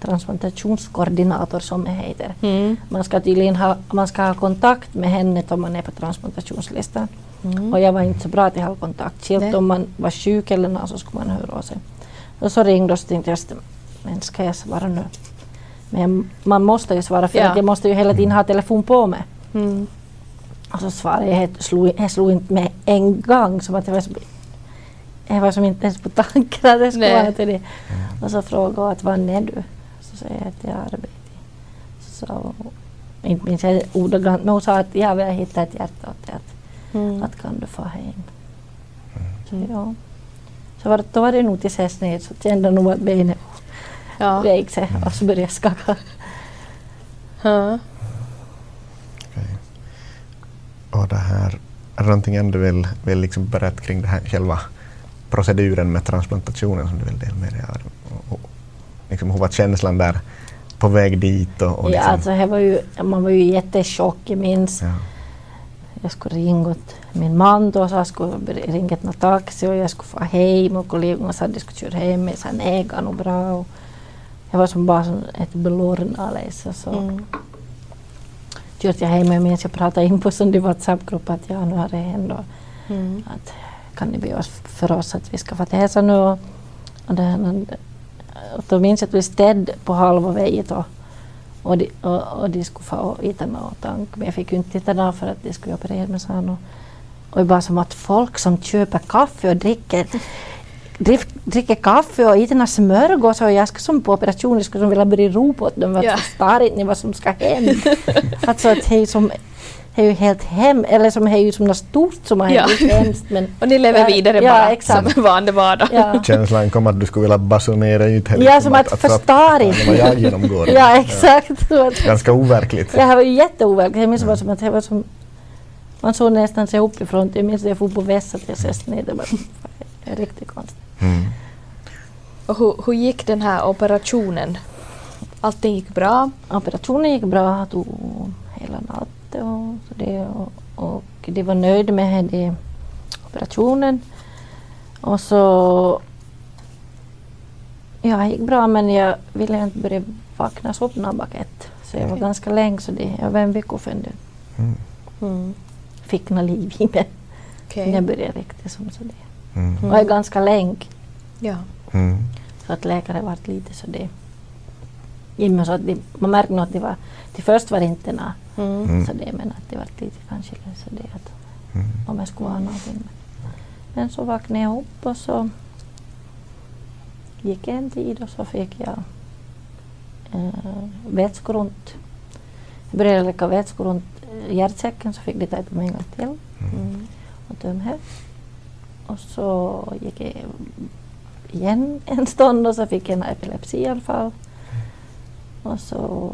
transplantationskoordinator som det heter. Mm. Man ska tydligen ha, man ska ha kontakt med henne om man är på transplantationslistan. Mm. Och jag var inte så bra till att ha kontakt. Särskilt om man var sjuk eller något så skulle man höra av sig. Och så ringde och så tänkte jag, men ska jag svara nu? Men man måste ju svara för ja. att jag måste ju hela tiden ha telefon på mig. Mm. Och så svarade jag, jag slog, jag slog inte med en gång som att jag var, så, jag var som inte ens på tanken att det skulle vara till det. Och så frågade jag att vad är du? Säger jag att jag arbetar. Så, inte minns jag ordagrant, men hon sa att jag vill hitta ett hjärta åt dig. Att, mm. att kan du få hem? Så, mm. ja. så var, då var det nog till ses ner så kände nog att benet ja. (laughs) vek sig och så började jag skaka. Ja. Okay. Och det här, är det någonting du vill, vill liksom berätta kring det här, själva proceduren med transplantationen som du vill dela med dig av? Liksom, hur var känslan där på väg dit? Och, och liksom. Ja, alltså, var ju, man var ju jättechock, jag minns. Ja. Jag skulle ringa åt min man då, så jag skulle ringa till taxi och jag skulle få hem och kollegorna sa att de skulle köra hem. Jag sa nej, det nog bra. Och jag var som bara som ett blurrnales. Så mm. körde jag hem och jag minns jag pratade in på en WhatsApp-grupp att ja, nu har det hänt. Mm. Att, kan ni be oss för oss att vi ska få hälsa nu? Och, och det, och då minns jag att vi städde på halva vägen då. Och de, och, och de skulle få äta något tank. Men jag fick inte det för att de skulle operera mig. Så och, och det var som att folk som köper kaffe och dricker drick, dricker kaffe och äter smörgås och jag ska som på operation, jag skulle vilja börja ropa åt dem att ja. förstår inte vad som ska hända. (laughs) alltså det är som är ju helt hem, eller som är ju som något stort som har hänt ja. hemskt. Men, (laughs) och ni lever vidare ja, bara exakt. som vanlig vardag. Ja. (laughs) Känslan kom att du skulle vilja basunera ut henne. Ja, som att, att förstår inte. Vad jag genomgår. (laughs) ja, exakt. Ja. Ganska overkligt. Ja, det var ju jätteoverkligt. Jag minns bara som att det var som man såg nästan sig uppifrån. Jag minns att jag for på väst att jag ses ner. Det var riktigt konstigt. Mm. Och hur, hur gick den här operationen? Allting gick bra? Operationen gick bra. Jag tog hela natten och, så det, och, och de var nöjda med det, operationen. Och så... Ja, det gick bra men jag ville inte börja vakna upp ett. Så jag var okay. ganska länge, så det, jag var en vecka sedan mm. mm. fick något liv i mig. Okay. Jag började riktigt som så det. Mm. Och jag är ganska länge. Ja. Mm. Så att läkare vart lite så det. Så att de, man märkte nog att det var, till först var det inte något Mm. Så det, men att det var lite kanske så det att mm. om jag skulle ha någonting. Men så vaknade jag upp och så gick en tid och så fick jag eh, vätskor runt. Jag började lägga vätskor runt hjärtsäcken så fick de ta på mig en gång till mm. och tömma Och så gick jag igen en stund och så fick jag en epilepsianfall. Och så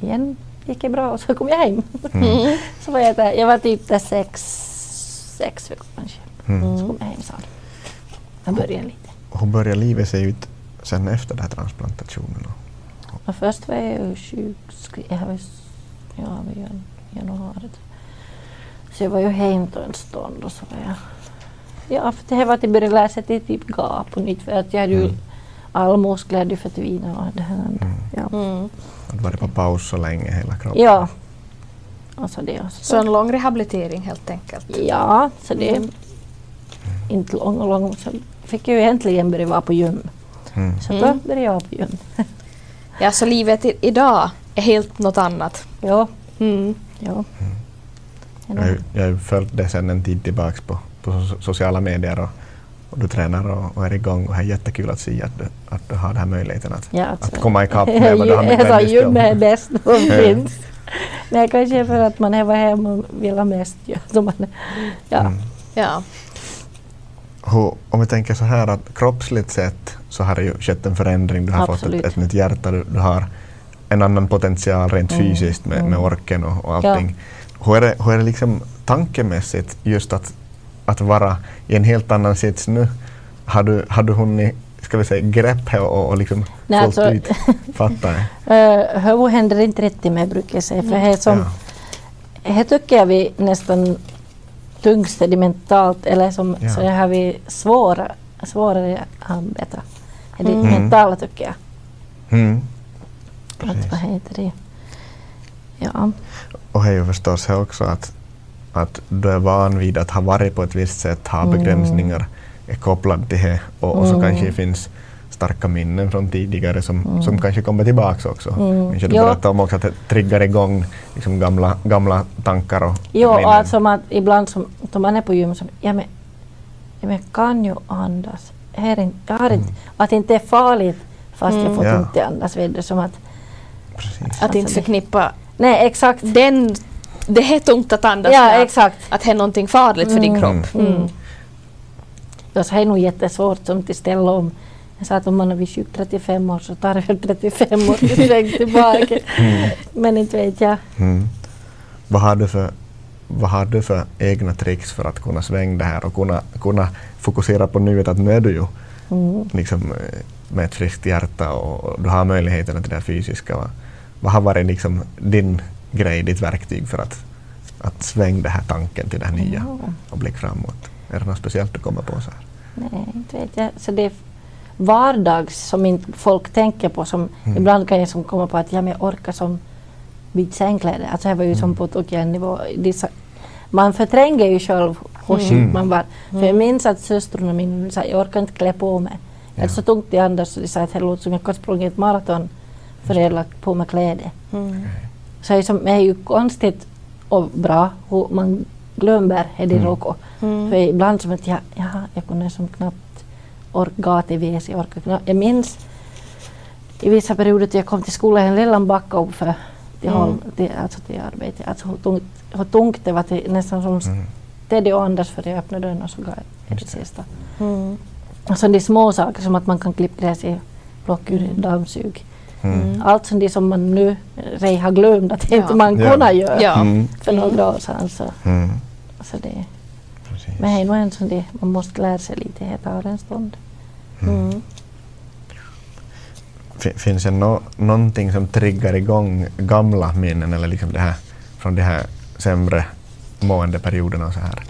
igen gick det bra och så kom jag hem. Mm. (laughs) så var jag där, jag var typ där sex, sex veckor kanske. Mm. Så kom jag hem sen. Jag började lite. Hur började livet se ut sen efter den här transplantationen? Och först var jag ju sjukskriven, ja, var januari. Så jag var ju hem en stund och så var jag Ja, för det var att jag började lära sig till typ gap på nytt för att jag hade ju mm. All muskler du förtvinar. Och det här, Mm. ja. Mm. Du varit på paus så länge hela kroppen? ja. Och så det. Så en lång rehabilitering helt enkelt. Ja, så det Mm. inte lång och lång. Så fick jag ju äntligen börja vara på gym. Mm. Så då Mm. började jag på gym. Ja, så livet i, idag är helt något annat. ja, Mm. ja. Jag, har ju- jag har ju följt det sedan en tid tillbaka på, på so- sociala medier och, och du tränar och, och är igång och det är jättekul att se att du, att du har den här möjligheten att, Ja, alltså, att komma ikapp med (laughs) vad du har med dig gym är bäst som (laughs) Ja. finns. Men kanske för att man är hemma och vill ha mest. Ja. Så man, ja. Mm. Ja. Hur, om vi tänker så här att kroppsligt sett så har det ju skett en förändring. Du har fått Absolut. ett, ett nytt hjärta, du, du har en annan potential rent Mm, fysiskt med, mm. med orken och, och allting. Hur är det, hur är det liksom tankemässigt just att, att vara i en helt annan sits nu? Har du, har du hunnit ska vi säga, grepp här och, och liksom Nej, fullt alltså- ut fatta? Uh, (laughs) Hur händer inte i mig brukar jag säga. För det, är som, Ja. det tycker jag vi nästan det mentalt eller som, Ja. så det har vi svåra, svårare att arbeta. Det Mm. mentala tycker jag. Mm. Att, vad heter det? Ja. Och det är ju förstås också att, att du är van vid att ha varit på ett visst sätt, ha Mm. begränsningar, är kopplad till det och, och så Mm. kanske det finns starka minnen från tidigare som, Mm. som kanske kommer tillbaka också. Mm. Jag du Ja. berättade om också att det triggar igång liksom gamla, gamla tankar och Jo, minnen. och alltså att ibland som, då man är på gym så ja men, ja, men jag kan ju andas. Här är, jag har inte, Att det inte är farligt fast jag Mm. får Ja. inte andas. Vet du, som att, Precis. Att Alltså inte det- förknippa nej, exakt. den... Det är tungt att andas Ja, med att- exakt. att det är någonting farligt för din Mm. kropp. Mm. Ja, så är nog jättesvårt som till ställa om. Jag sa att om man har vid 35 år så tar det väl 35 år sväng (laughs) tillbaka. Men inte vet jag. Mm. Vad, har du för, vad har du för egna tricks för att kunna svänga det här och kunna, kunna fokusera på nuet att nu är du ju Mm. liksom, eh, med ett friskt hjärta och, och du har möjligheterna till det fysiska. Vad har varit liksom din grej, ditt verktyg för att, att svänga den här tanken till det här nya och blicka framåt? Är det något speciellt du kommer på? så här? Nej, inte vet jag. Så det är vardags som inte folk tänker på. Som Mm. Ibland kan jag som komma på att ja, men jag orkar som byta sängkläder. Alltså jag var ju som på nivå. Dessa, man förtränger ju själv hur Mm. sjuk man var. För jag minns att systrarna min sa jag orkar inte klä på mig. Jag hade så tungt i andas så de sa att det låter som jag kan springa ett maraton för jag lagt på mig kläder. Mm. Så det är, som, det är ju konstigt och bra hur man glömmer det Mm. råkar. Mm. För ibland som att jag, jaha, jag kunde som knappt orka till WC. Jag, orkade knappt. jag minns i vissa perioder att jag kom till skolan en lilla backa upp för till, Mm. håll, till, alltså till arbetet. Alltså hur tungt, hur tungt det var till, nästan som Mm. städde och andas för jag öppnade dörren och så gav jag det sista. Mm. Alltså de små saker som att man kan klippa gräs i blockur, dammsug. Mm. Allt som det som man nu redan har glömt att Ja. inte man Ja. kunde göra Ja. Mm. för några år sedan. Så, Mm. så det, Precis. men det är nog en sån det man måste lära sig lite, det tar en stund. Mm. Fin- Finns det no, någonting som triggar igång gamla minnen eller liksom det här, från de här sämre måendeperioderna och så här?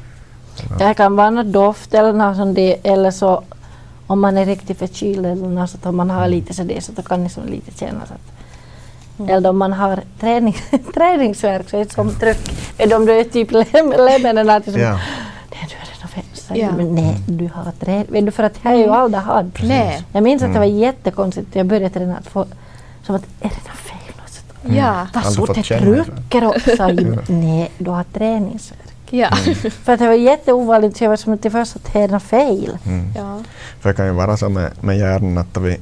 Det kan vara något doft eller något sånt det, eller så om man är riktigt förkyld eller något sånt, om man har lite så det så då kan det som lite kännas att Eller om man har träning, (laughs) träningsvärk så är det som tryck. Eller om du är typ lämmen att liksom, Ja. nej du är redan. Men nej, du har träning. Vet du, för att det har jag ju aldrig haft. Nej. Jag minns att det var Mm. jättekonstigt när jag började träna att få som att är det något fel? Så, Ja. Vad så det trycker ju, nej du har träningsvärk. Ja. (laughs) För att det var jätteovanligt så jag var som att det först att det är fel. Mm. ja. För det kan ju vara så med, med hjärnan att vi,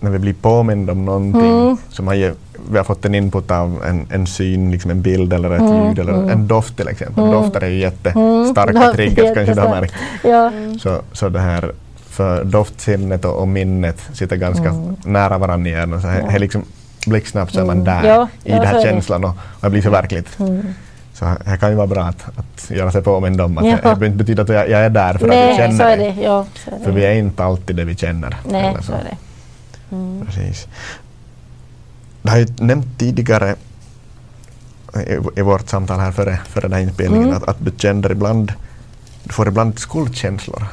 när vi blir påminda om någonting Mm. som har ge, vi har fått en input av en, en syn, liksom en bild eller ett Mm, ljud eller mm. en doft till exempel. Mm. Dofter är ju jättestarka Mm, triggers (laughs) kanske du har märkt. Ja. Så, så det här för doftsinnet och, och minnet sitter ganska Mm. nära varandra i hjärnan. Så Ja. det liksom blixtsnabbt så är man Mm. där Ja, i ja, den så här är det. känslan och, och det blir så verkligt. Så det kan ju vara bra att, att göra sig påmind om att Ja. det, behöver inte betyda att jag, jag är där för att jag Nej, känner så är det. det. Ja, så För vi är inte alltid det vi känner. Nej, eller så är det. Mm. Precis. Det har ju nämnt tidigare i, i vårt samtal här före, före den här inspelningen Mm. att, att du känner ibland, du får ibland skuldkänslor.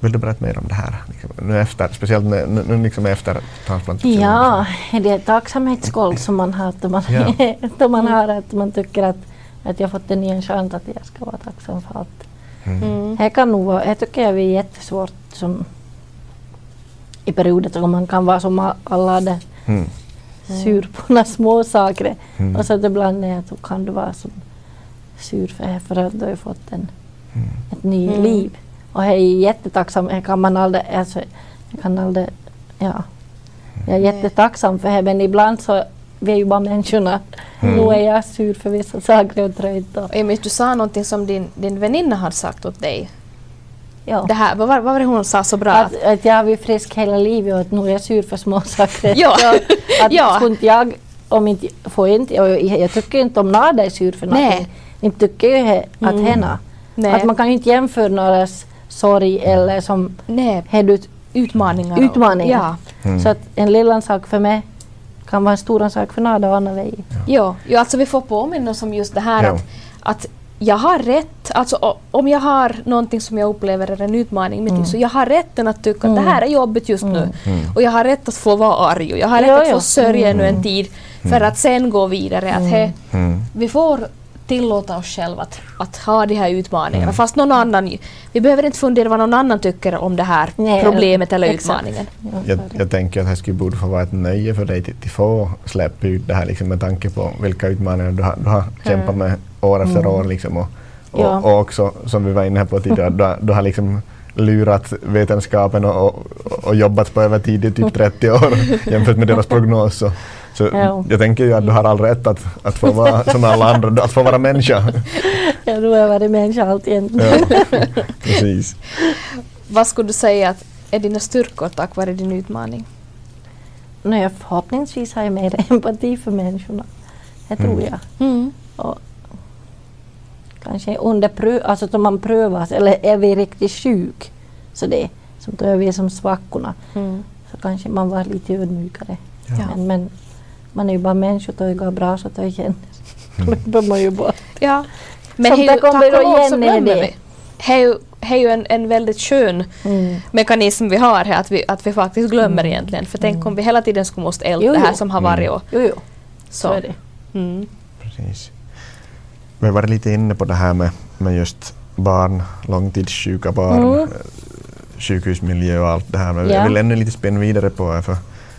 Vill du berätta mer om det här? Nu efter, speciellt nu, nu liksom efter transplantationen. Ja, det är ett tacksamhetsskål som man har då man, ja. (laughs) då man har att man tycker att, att jag fått en ny chans att jag ska vara tacksam för allt. Mm. Mm. Det kan nog vara, jag tycker det är jättesvårt som i perioder då man kan vara som alla de mm. sur på några små saker. Mm. Och så ibland är att kan du vara som sur för, för att du har fått en, mm. ett nytt mm. liv. Och jag är jättetacksam, jag kan man aldrig, alltså, jag kan aldrig, ja. Jag är jättetacksam för det men ibland så vi är ju bara människorna. Mm. Nu är jag sur för vissa saker och trött. Och. Emil, du sa någonting som din, din väninna hade sagt åt dig. Ja. Det här, vad, var, vad var det hon sa så bra? Att, att jag har varit frisk hela livet och att nu är jag sur för små saker. ja. att ja. skulle inte jag, om inte, får inte, jag, jag tycker inte om Nada är sur för någonting. Nej. Inte tycker jag att mm. henne. Att man kan ju inte jämföra någras sorg eller som Nej. Utmaningar. utmaningar. Ja. Mm. Så att en liten sak för mig kan vara en stor sak för Nada och Anna Vej. Ja. Ja, alltså vi får påminna oss om just det här ja. att, att jag har rätt, alltså om jag har någonting som jag upplever är en utmaning mitt mm. så jag har rätten att tycka mm. att det här är jobbigt just nu. Mm. Och jag har rätt att få vara arg och jag har rätt ja, att få sörja ännu en mm. tid för mm. att sen gå vidare. Att he, vi får tillåta oss själva att, att ha de här utmaningarna. Mm. Fast någon annan, vi behöver inte fundera vad någon annan tycker om det här Nej, problemet eller exakt. utmaningen. Jag, jag, tänker att det skulle borde få vara ett nöje för dig att få släppa ut det här liksom, med tanke på vilka utmaningar du har, du har mm. kämpat med år efter mm. år. Liksom, och, och, ja. och, också, som vi var inne på tidigare, du, du har liksom lurat vetenskapen och, och, och jobbat på övertid i typ (laughs) 30 år jämfört med deras prognos. Så, så ja. jag tänker ju att du har all rätt att, att få vara (laughs) som alla andra, att få vara människa. Ja, du har varit människa alltid. Ja, precis. Vad skulle du säga att är dina styrkor tack vare din utmaning? Nej, förhoppningsvis har jag mer (laughs) empati för människorna. Det tror mm. jag. Mm. Och kanske under prö alltså då man prövas, eller är vi riktigt sjuk, så det som då är vi som svackorna, mm. så kanske man var lite ödmjukare. Ja. Men, men man är ju bara människa och det går bra så det känns. (laughs) Glömmer man ju bort. Ja. Men Som det kommer tack och lov så glömmer vi. Det är ju, det är ju en, en väldigt skön mm. mekanism vi har här, att vi, att vi faktiskt glömmer mm. egentligen. För tänk om vi hela tiden skulle måste älta det här som har varit. Och, jo, jo. Så. så är det. Mm. Precis. Vi har varit lite inne på det här med, med just barn, långtidssjuka barn, mm. Eh, sjukhusmiljö och allt det här. Men ja. jag vill ännu lite spänna vidare på för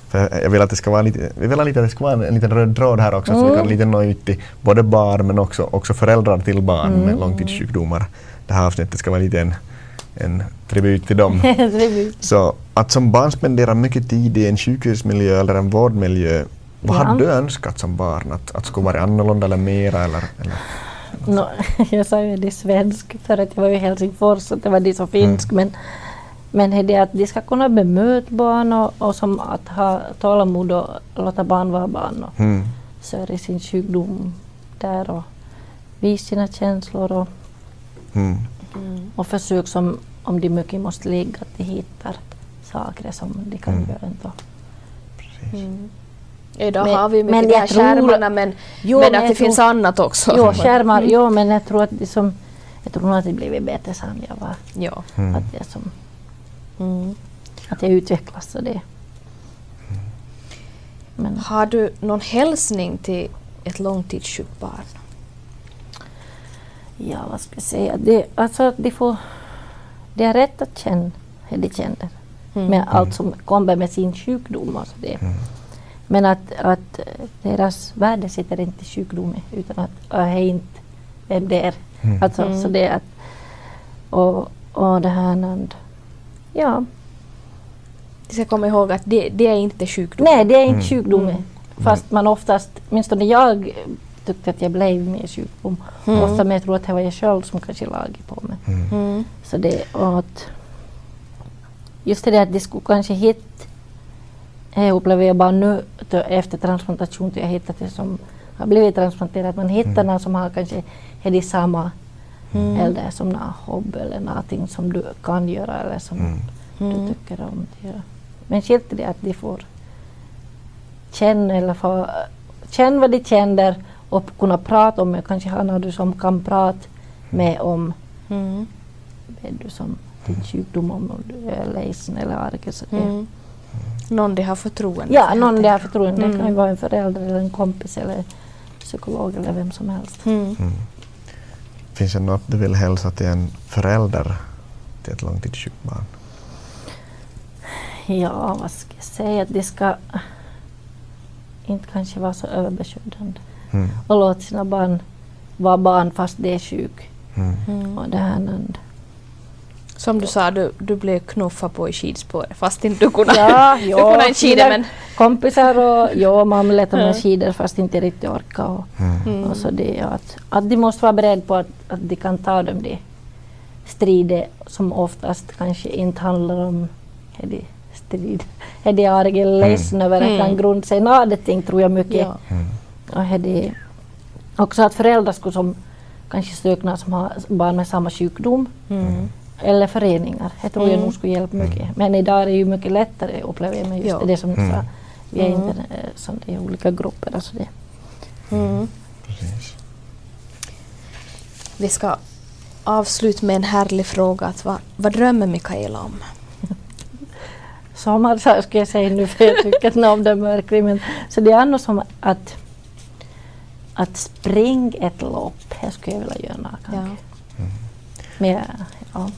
för jag vill att det ska vara lite, vi vill att det ska vara en, en liten röd tråd här också, mm. så vi kan mm. lite nå ut till både barn men också, också föräldrar till barn mm. med långtidssjukdomar. Det här avsnittet ska vara lite en, en tribut till dem. (laughs) så att som barn spendera mycket tid i en sjukhusmiljö eller en vårdmiljö, vad ja. hade du önskat som barn? Att, att skulle vara annorlunda eller mera? Eller, eller? No, (laughs) jag sa ju det svensk för att jag var i Helsingfors och det var det så finsk mm. men men är det att de ska kunna bemöta barn och, och som att ha tålamod och låta barn vara barn och mm. sörja sin sjukdom där och visa sina känslor och, mm. och försök som om de mycket måste ligga att de hittar saker som de kan mm. göra. Ändå. Mm. Idag men, har vi mycket men de här skärmarna men, jo, men att det finns annat också. Jo, skärmar, mm. jo men jag tror att det som, jag tror att det blivit bättre sen jag var. Ja. Mm. Att det som, Mm. Att jag utvecklas och det. Men. Har du någon hälsning till ett långtidssjukt barn? Ja, vad ska jag säga? Det, alltså, de, får, de har rätt att känna hur de känner mm. med allt som kommer med sin sjukdom. Alltså det. Mm. Men att, att deras värde sitter inte i sjukdomen utan att jag är inte vem det är. Mm. Alltså, mm. Så det att, och, och det här Ja. De ska komma ihåg att det, det är inte sjukdom. Nej, det är inte mm. sjukdomen. Mm. Fast man oftast, åtminstone jag tyckte att jag blev med sjukdom. Mm. Ofta men jag tror att det var jag själv som kanske lagade på mig. Mm. mm. Så det, att just det att det skulle kanske hitta, det upplever jag bara nu efter transplantation, jag hittat det som har blivit transplanterat, man hittar mm. någon som har kanske är samma Mm. Eller som en hobby eller någonting som du kan göra eller som mm. du mm. tycker om att göra. Men skilt det att de får känna eller få känna vad de känner och kunna prata om det. Kanske har någon som kan prata med om mm. du som långtidssjukdom om du är ledsen eller arg. Så det, Mm. Någon de har förtroende Ja, någon de har förtroende. Det kan ju Mm. vara en förälder eller en kompis eller psykolog eller vem som helst. Mm. Finns det något du vill hälsa till en förälder till ett långtidssjukt barn? Ja, vad ska jag säga? Att de ska inte kanske vara så överbeskyddande Mm. och låta sina barn vara barn fast de är sjuk. Mm. Mm. Och det här, men- Som du sa, du, du blev knuffad på i skidspåret fast inte du kunde, Ja, (laughs) du kunde en skida skidor. men kompisar och ja, mamma lät med skidor fast inte riktigt orka. Och, Mm. Mm. och så det, att, att de måste vara beredda på att, att de kan ta dem de strider som oftast kanske inte handlar om är de strid. Är de arga eller Mm. ledsna över att Mm. kan grunda sig någonting tror jag mycket. ja. Mm. Och är det också att föräldrar skulle som kanske söka som har barn med samma sjukdom Mm. Eller föreningar. Det tror jag Mm. nog skulle hjälpa mycket. Men idag är det ju mycket lättare upplever jag med just Ja. det som du Mm. sa. Vi är Mm. inte eh, som det är olika grupper. Alltså det. Mm. Precis. Vi ska avsluta med en härlig fråga. Att vad, vad drömmer Mikaela om? (laughs) Sommar så ska jag säga nu för jag tycker att om det är mörkret. Men, så det är nog som att, att springa ett lopp. Det skulle jag vilja göra. Ja. kanske. Men, ja.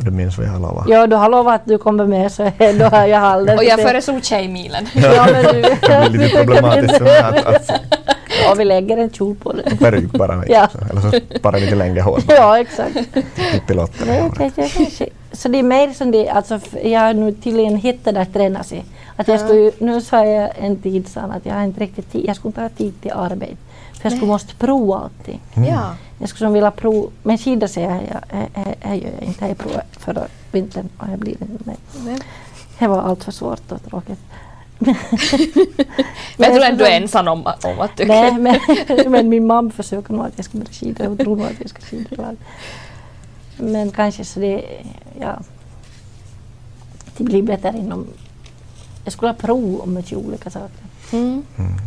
Och du minns vad jag har lovat? ja, du har lovat att du kommer med så (laughs) då har jag alldeles Och jag föreslog Tjejmilen. Ja, men du, (laughs) Det blir lite (laughs) problematiskt att, att ja, vi lägger en kjol på det. peruk bara. Ja. Eller så bara lite längre hår. Ja, exakt. Pippilotta. Så det är mer som det, alltså jag har nu tydligen hittat att träna sig. Att jag skulle, nu sa jag en tid sedan att jag har inte riktigt tid, jag skulle inte ha tid till arbete. För jag skulle måste prova allting. Ja. Jag skulle som vilja prova, men skidor säger jag, jag, jag, jag gör jag inte. Jag provade förra vintern och jag blir inte med. Men, Det var allt för svårt och tråkigt. (laughs) men jag tror ändå du är ensam om, om att tycka. Nej, men, (laughs) men min mamma försöker nog att jag ska börja skida. Hon tror nog att jag ska skida. Men kanske så det, ja. Det blir bättre inom... Jag skulle ha prov om mycket olika saker. Mm. Men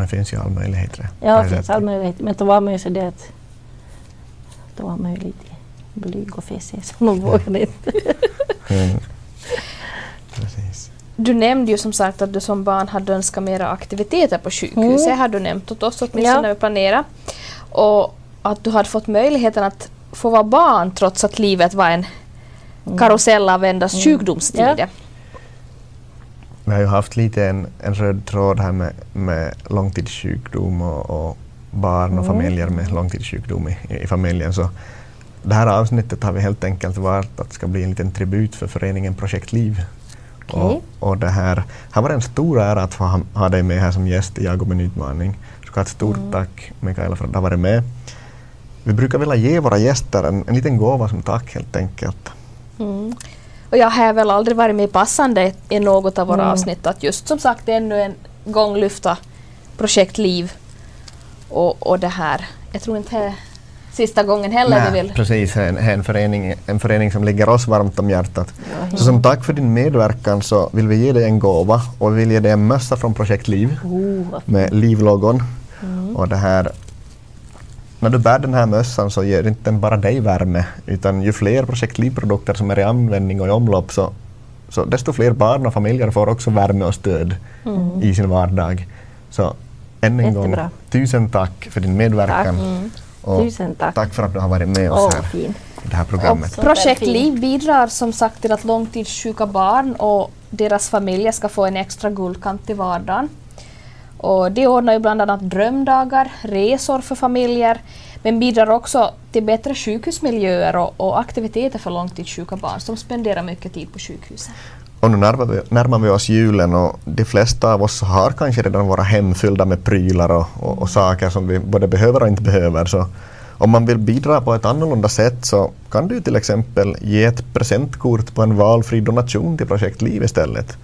det finns ju all möjlighet. det. Ja, det finns all möjlighet. Men då var man ju så det att... Då var man ju lite blyg och fesig så man vågade inte. (laughs) Mm. Precis. Du nämnde ju som sagt att du som barn hade önskat mera aktiviteter på sjukhuset. Mm. har du nämnt åt oss åtminstone Ja. när vi planerade. Och att du hade fått möjligheten att få vara barn trots att livet var en karusell av endast Mm. sjukdomstider. Ja. Vi har ju haft lite en, en röd tråd här med, med långtidssjukdom och, och barn och Mm. familjer med långtidssjukdom i, i familjen. Så det här avsnittet har vi helt enkelt valt att ska bli en liten tribut för föreningen Projekt Liv. Okej. Och, och det här, här var det en stor ära att få ha, ha dig med här som gäst i Jag och min utmaning. Så ett stort Mm. tack Mikaela för att du har varit med. Vi brukar vilja ge våra gäster en, en liten gåva som tack helt enkelt. Mm. Och jag har väl aldrig varit med passande i något av våra Mm. avsnitt att just som sagt ännu en gång lyfta projekt Liv och, och det här. Jag tror inte det är sista gången heller vi Nej, vill. Precis, en, en, förening, en förening som ligger oss varmt om hjärtat. Ja, Så som tack för din medverkan så vill vi ge dig en gåva och vi vill ge dig en mössa från Projekt Liv Oh, med Liv-logon. Mm. Och det här, när du bär den här mössan så ger inte den bara dig värme utan ju fler Projekt Liv-produkter som är i användning och i omlopp så, så desto fler barn och familjer får också värme och stöd Mm. i sin vardag. Så än en gång, Jättebra. tusen tack för din medverkan. Tack. Mm. Och Tusen tack. tack för att du har varit med oss Åh, här fin. i det här programmet. Projekt. Liv bidrar som sagt till att långtidssjuka barn och deras familjer ska få en extra guldkant i vardagen. Och de ordnar ju bland annat drömdagar, resor för familjer men bidrar också till bättre sjukhusmiljöer och, och aktiviteter för långtidssjuka barn som spenderar mycket tid på sjukhuset. Och nu närmar vi, närmar vi oss julen och de flesta av oss har kanske redan våra hem fyllda med prylar och, och, och saker som vi både behöver och inte behöver. Så om man vill bidra på ett annorlunda sätt så kan du till exempel ge ett presentkort på en valfri donation till Projekt Liv istället.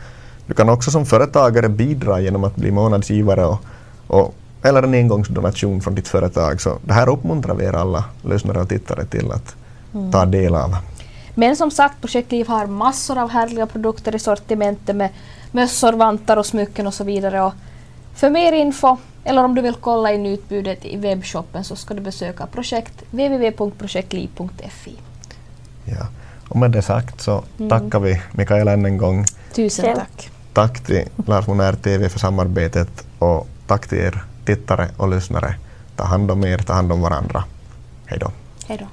Du kan också som företagare bidra genom att bli månadsgivare och, och, eller en engångsdonation från ditt företag. Så det här uppmuntrar vi er alla lyssnare och tittare till att ta del av. Men som sagt, Projekt Liv har massor av härliga produkter i sortimentet med mössor, vantar och smycken och så vidare. Och för mer info eller om du vill kolla in utbudet i webbshoppen så ska du besöka projekt www.projektliv.fi. Ja. Och med det sagt så mm. tackar vi Mikaela än en gång. Tusen tack. Tack till Lars Monär TV för samarbetet och tack till er tittare och lyssnare. Ta hand om er, ta hand om varandra. Hej då. Hej då.